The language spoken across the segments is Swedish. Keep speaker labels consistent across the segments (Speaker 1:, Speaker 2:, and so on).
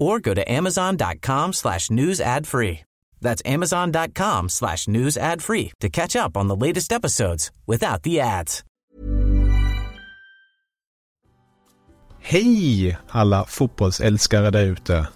Speaker 1: or go to amazon.com slash news ad free. That's amazon.com slash news ad free to catch up on the latest episodes without the ads.
Speaker 2: Hej alla fotbollsälskare där ute.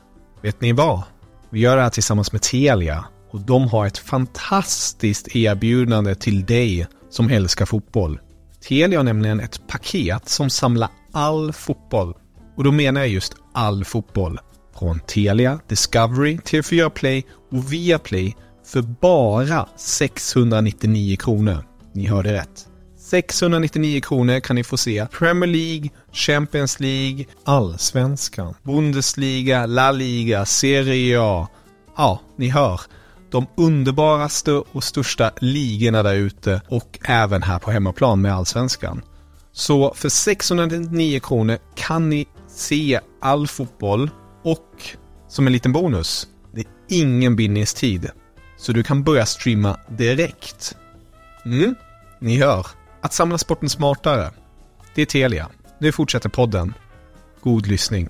Speaker 2: Vet ni vad? Vi gör det här tillsammans med Telia och de har ett fantastiskt erbjudande till dig som älskar fotboll. Telia har nämligen ett paket som samlar all fotboll. Och då menar jag just all fotboll. Från Telia, Discovery, TV4 Play och Viaplay för bara 699 kronor. Ni hörde rätt. 699 kronor kan ni få se Premier League, Champions League, Allsvenskan, Bundesliga, La Liga, Serie A. Ja, ni hör. De underbaraste och största ligorna där ute och även här på hemmaplan med Allsvenskan. Så för 699 kronor kan ni se all fotboll och som en liten bonus, det är ingen bindningstid. Så du kan börja streama direkt. Mm, ni hör. Att samla sporten smartare. Det är Telia. Nu fortsätter podden. God lyssning.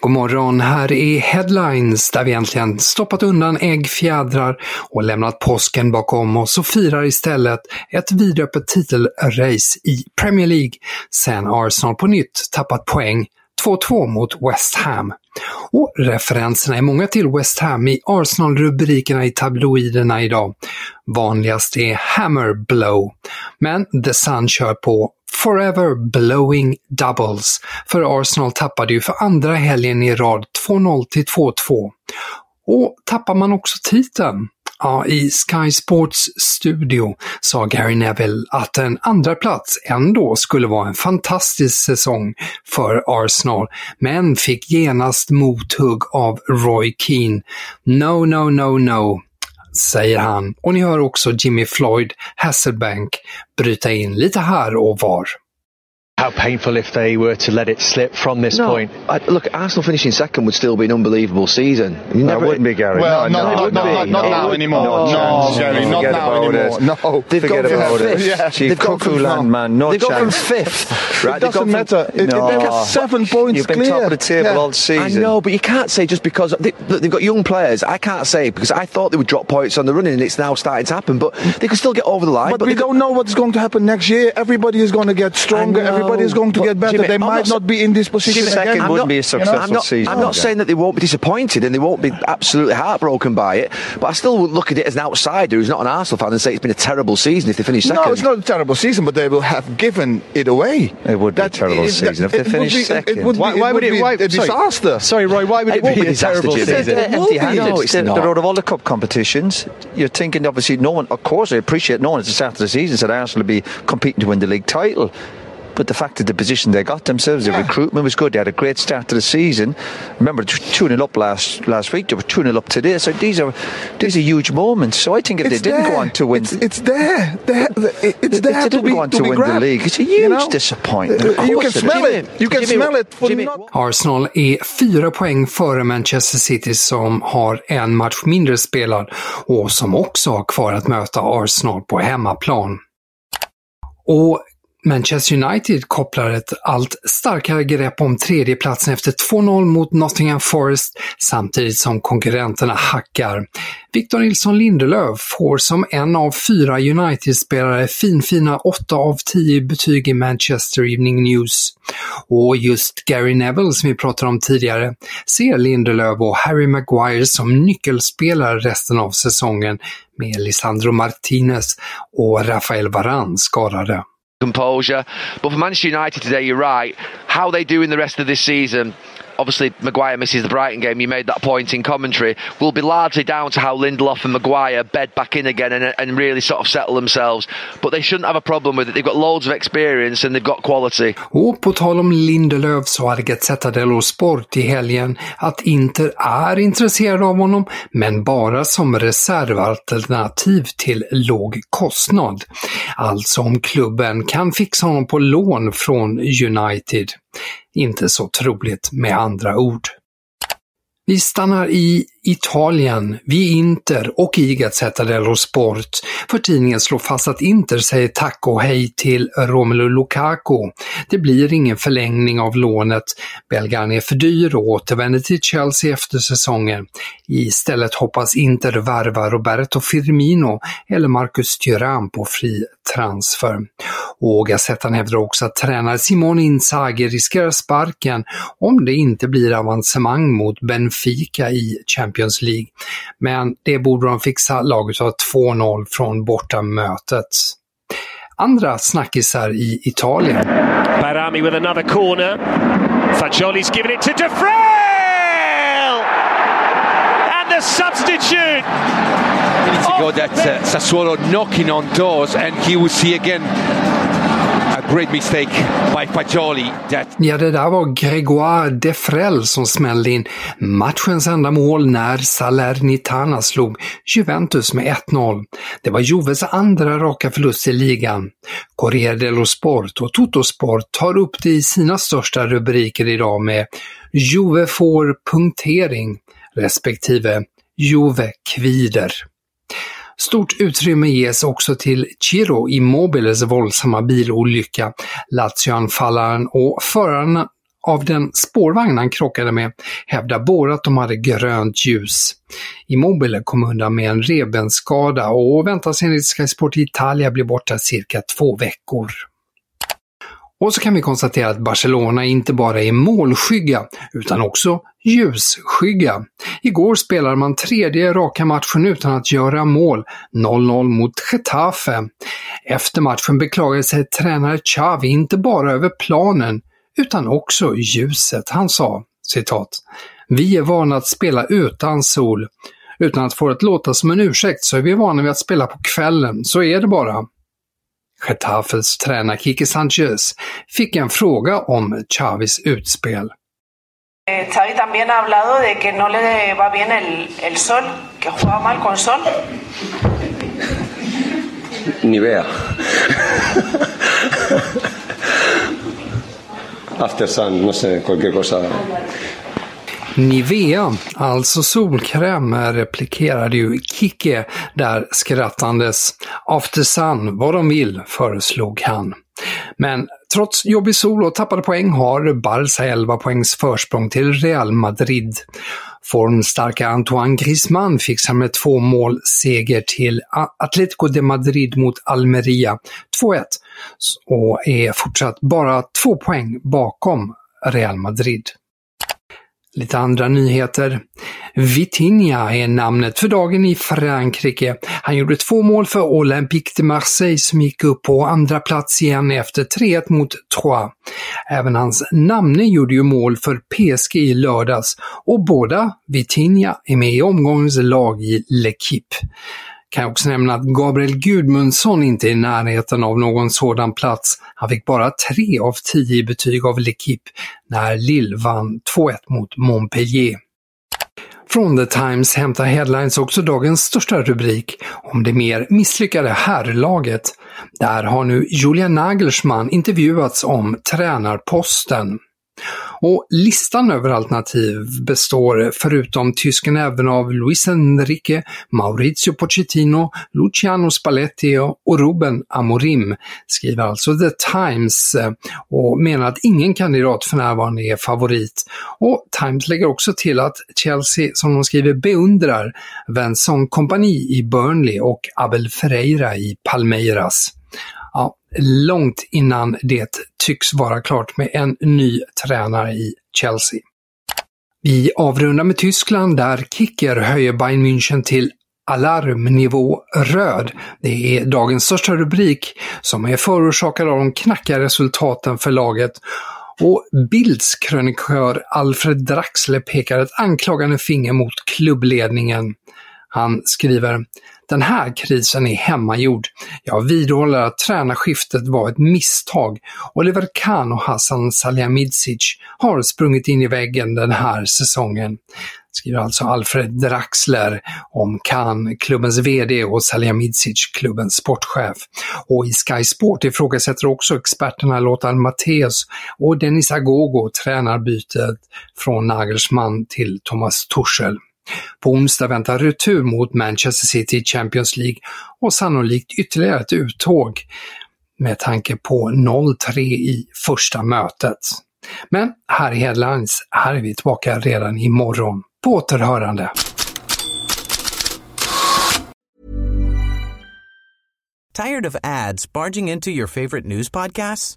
Speaker 3: God morgon, här är Headlines där vi äntligen stoppat undan äggfjädrar och lämnat påsken bakom oss och firar istället ett vidöppet titelrace i Premier League sen Arsenal på nytt tappat poäng 2-2 mot West Ham. Och referenserna är många till West Ham i Arsenal-rubrikerna i tabloiderna idag. Vanligast är Hammer Blow, men The Sun kör på Forever Blowing Doubles, för Arsenal tappade ju för andra helgen i rad 2-0 till 2-2. Och tappar man också titeln? Ja, i Sky Sports studio sa Gary Neville att en andra plats ändå skulle vara en fantastisk säsong för Arsenal, men fick genast mothugg av Roy Keane. No, no, no, no, säger han. Och ni hör också Jimmy Floyd Hasselbank bryta in lite här och var.
Speaker 4: How painful if they were to let it slip from this
Speaker 5: no,
Speaker 4: point.
Speaker 5: I, look, Arsenal finishing second would still be an unbelievable season. You never,
Speaker 6: it wouldn't be, Gary.
Speaker 7: Well,
Speaker 6: no,
Speaker 7: not-
Speaker 6: no,
Speaker 7: not-
Speaker 6: it wouldn't
Speaker 7: not- not now anymore.
Speaker 6: No,
Speaker 7: No,
Speaker 6: chance,
Speaker 7: Gary,
Speaker 6: Forget
Speaker 7: not now
Speaker 6: about
Speaker 7: anymore.
Speaker 6: It.
Speaker 7: No.
Speaker 5: They've
Speaker 6: Forget
Speaker 5: gone from
Speaker 6: about it.
Speaker 5: fifth.
Speaker 7: Yeah.
Speaker 6: Chief
Speaker 5: They've gone
Speaker 6: Cuckoo
Speaker 5: from-
Speaker 6: Land, man. No
Speaker 5: they've gone from fifth. Right? They've
Speaker 7: doesn't
Speaker 5: from-
Speaker 7: matter. It,
Speaker 6: No.
Speaker 7: They've got seven points
Speaker 6: You've been
Speaker 7: clear.
Speaker 6: top of the table
Speaker 7: Yeah.
Speaker 6: all
Speaker 5: I
Speaker 6: season.
Speaker 5: know, but you can't say just because they, look, they've got young players. I can't say because I thought they would drop points on the running, and it's now starting to happen. But they can still get over the line.
Speaker 7: But,
Speaker 5: But,
Speaker 7: we
Speaker 5: they
Speaker 7: don't know what's going to happen next year. Everybody is going to get stronger.
Speaker 5: I know,
Speaker 7: going to
Speaker 5: but
Speaker 7: get better.
Speaker 5: Jimmy,
Speaker 7: they
Speaker 5: I'm
Speaker 7: might
Speaker 5: not
Speaker 7: not, be in this position
Speaker 6: Jimmy, second
Speaker 7: again.
Speaker 6: wouldn't
Speaker 5: not-
Speaker 6: be a successful
Speaker 5: I'm not,
Speaker 6: season.
Speaker 5: I'm not
Speaker 6: Gary.
Speaker 5: saying that they won't be disappointed and they won't be absolutely heartbroken by it, but I still would look at it as an outsider who's not an Arsenal fan and say it's been a terrible season if they finish second.
Speaker 7: No, it's not a terrible season, but they will have given it away.
Speaker 6: It would be a terrible
Speaker 7: it-
Speaker 6: season if they finish
Speaker 7: be-
Speaker 6: second.
Speaker 7: It would
Speaker 4: Why-
Speaker 7: be,
Speaker 4: why
Speaker 7: it
Speaker 4: would
Speaker 7: would
Speaker 4: it-
Speaker 7: be
Speaker 4: why-
Speaker 7: a
Speaker 4: sorry.
Speaker 7: disaster.
Speaker 4: Sorry, Roy, why would it,
Speaker 5: It
Speaker 4: be
Speaker 5: be
Speaker 4: a terrible season?
Speaker 6: They're
Speaker 7: It will be.
Speaker 6: empty-handed.
Speaker 5: No, it's
Speaker 6: they're, out of all the cup competitions. You're thinking, obviously, no one. Of course, I appreciate no one at the start of the season said Arsenal would be competing to win the league title. But the fact that the position they got themselves, the recruitment was good. They had a great start to the season. Remember, two 0 up last last week. They were two 0 up today. So these are these are huge moments. So I think if
Speaker 7: It's
Speaker 6: they didn't
Speaker 7: there.
Speaker 6: go on to win,
Speaker 7: It's, it's there. there. It's
Speaker 6: if
Speaker 7: there
Speaker 6: they
Speaker 7: to
Speaker 6: didn't
Speaker 7: be,
Speaker 6: go on
Speaker 7: to
Speaker 6: to win the
Speaker 7: grabbed.
Speaker 6: league, it's a
Speaker 7: You
Speaker 6: huge
Speaker 7: know?
Speaker 6: disappointment.
Speaker 7: Uh,
Speaker 6: Of
Speaker 7: You can
Speaker 6: it
Speaker 7: smell it. You can
Speaker 5: Jimmy,
Speaker 7: smell it. For
Speaker 5: Jimmy,
Speaker 7: not-
Speaker 3: Arsenal är fyra poäng före Manchester City som har en match mindre spelad och som också har kvar att möta Arsenal på hemmaplan. Och Manchester United kopplar ett allt starkare grepp om tredjeplatsen efter 2-0 mot Nottingham Forest samtidigt som konkurrenterna hackar. Victor Nilsson Lindelöf får som en av fyra United-spelare finfina 8 av 10 betyg i Manchester Evening News. Och just Gary Neville som vi pratade om tidigare ser Lindelöf och Harry Maguire som nyckelspelare resten av säsongen med Lisandro Martinez och Rafael Varane skadade.
Speaker 8: Composure. But for Manchester United today, you're right. How they do in the rest of this season, obviously Maguire misses the Brighton game. You made that point in commentary. Will be largely down to how Lindelof and Maguire bed back in again and, and really sort of settle themselves. But they shouldn't have a problem with it. They've got loads of experience and they've got quality.
Speaker 3: Och på tal om Lindelöf så hade Gazzetta dello Sport i helgen att Inter är intresserade av honom, men bara som reservalternativ till låg kostnad. Alltså om klubben kan fixa honom på lån från United. Inte så troligt med andra ord. Vi stannar i Italien, vid Inter och i Gazzetta dello Sport, för tidningen slår fast att Inter säger tack och hej till Romelu Lukaku. Det blir ingen förlängning av lånet. Belgaren är för dyr och återvänder till Chelsea efter säsongen. Istället hoppas Inter värva Roberto Firmino eller Marcus Thuram på fri transfer. Och Gazettan hävdar också att tränare Simone Inzaghi riskerar sparken om det inte blir avancemang mot Benfica i Champions League. Men det borde de fixa. Laget har 2-0 från bortamötet. Andra snackisar i Italien.
Speaker 9: Barami with another corner. Fagioli's given it to De Substitute!
Speaker 10: minutes ago that uh, Sassuolo knocking on doors and here we see again a great mistake by Fagioli that
Speaker 3: Ja, det där var Grégoire Defrel som smällde in matchens enda mål när Salernitana slog Juventus med 1-0. Det var Juves andra raka förlust i ligan. Corriere dello Sport och Totosport tar upp det i sina största rubriker idag med Juve får punktering respektive Juve kvider. Stort utrymme ges också till Ciro Immobiles våldsamma bilolycka. Lazio-anfallaren och föraren av den spårvagn han krockade med hävdar båda att de hade grönt ljus. Immobile kom undan med en revbensskada och väntas enligt Sky Sport Italia bli borta cirka två veckor. Och så kan vi konstatera att Barcelona inte bara är målskygga, utan också ljusskygga. Igår spelade man tredje raka matchen utan att göra mål, 0-0 mot Getafe. Efter matchen beklagade sig tränare Xavi inte bara över planen, utan också ljuset. Han sa, citat, “Vi är vana att spela utan sol. Utan att få det att låta som en ursäkt så är vi vana vid att spela på kvällen, så är det bara.” Getafes tränare Kike Sanchez fick en fråga om Chavis utspel.
Speaker 11: Xavi también ha hablado de que no le va bien el, el sol, que juega mal con sol.
Speaker 12: Ni vea. After sun, no sé, cualquier cosa.
Speaker 3: Nivea, alltså solkräm, replikerade ju Kike där skrattandes. After sun, vad de vill, föreslog han. Men trots jobbig sol och tappade poäng har Barca 11 poängs försprång till Real Madrid. Formstarka Antoine Griezmann fixar med två mål seger till Atletico de Madrid mot Almeria 2-1 och är fortsatt bara två poäng bakom Real Madrid. Lite andra nyheter. Vitinha är namnet för dagen i Frankrike. Han gjorde två mål för Olympique de Marseille som gick upp på andra plats igen efter 3-1 mot Troyes. Även hans namne gjorde ju mål för PSG i lördags och båda Vitinha är med i omgångens lag i L'Equipe. Kan jag också nämna att Gabriel Gudmundsson inte är i närheten av någon sådan plats. Han fick bara 3 av 10 i betyg av L'Equipe när Lille vann 2-1 mot Montpellier. Från The Times hämtar Headlines också dagens största rubrik om det mer misslyckade herrlaget. Där har nu Julia Nagelsmann intervjuats om tränarposten. Och listan över alternativ består förutom tysken även av Luis Enrique, Maurizio Pochettino, Luciano Spalletti och Ruben Amorim, skriver alltså The Times eh, och menar att ingen kandidat för närvarande är favorit. Och Times lägger också till att Chelsea, som de skriver, beundrar Vincent Kompani i Burnley och Abel Ferreira i Palmeiras. Långt innan det tycks vara klart med en ny tränare i Chelsea. Vi avrundar med Tyskland där Kicker höjer Bayern München till alarmnivå röd. Det är dagens största rubrik som är förorsakad av de knackiga resultaten för laget och Bilds krönikör Alfred Draxler pekar ett anklagande finger mot klubbledningen. Han skriver den här krisen är hemmagjord. Jag vidhåller att tränarskiftet var ett misstag. Oliver Kahn och Hassan Salihamidzic har sprungit in i väggen den här säsongen. Skriver alltså Alfred Draxler om Kahn, klubbens VD och Salihamidzic, klubbens sportchef. Och i Sky Sport ifrågasätter också experterna Lothar Matthäus och Dennis Agogo tränarbytet från Nagelsmann till Thomas Tuchel. På onsdag väntar retur mot Manchester City i Champions League och sannolikt ytterligare ett uttåg med tanke på 0-3 i första mötet. Men här i Headlines, här är vi tillbaka redan imorgon. På återhörande!
Speaker 1: Tired of ads barging into your favorite news podcasts?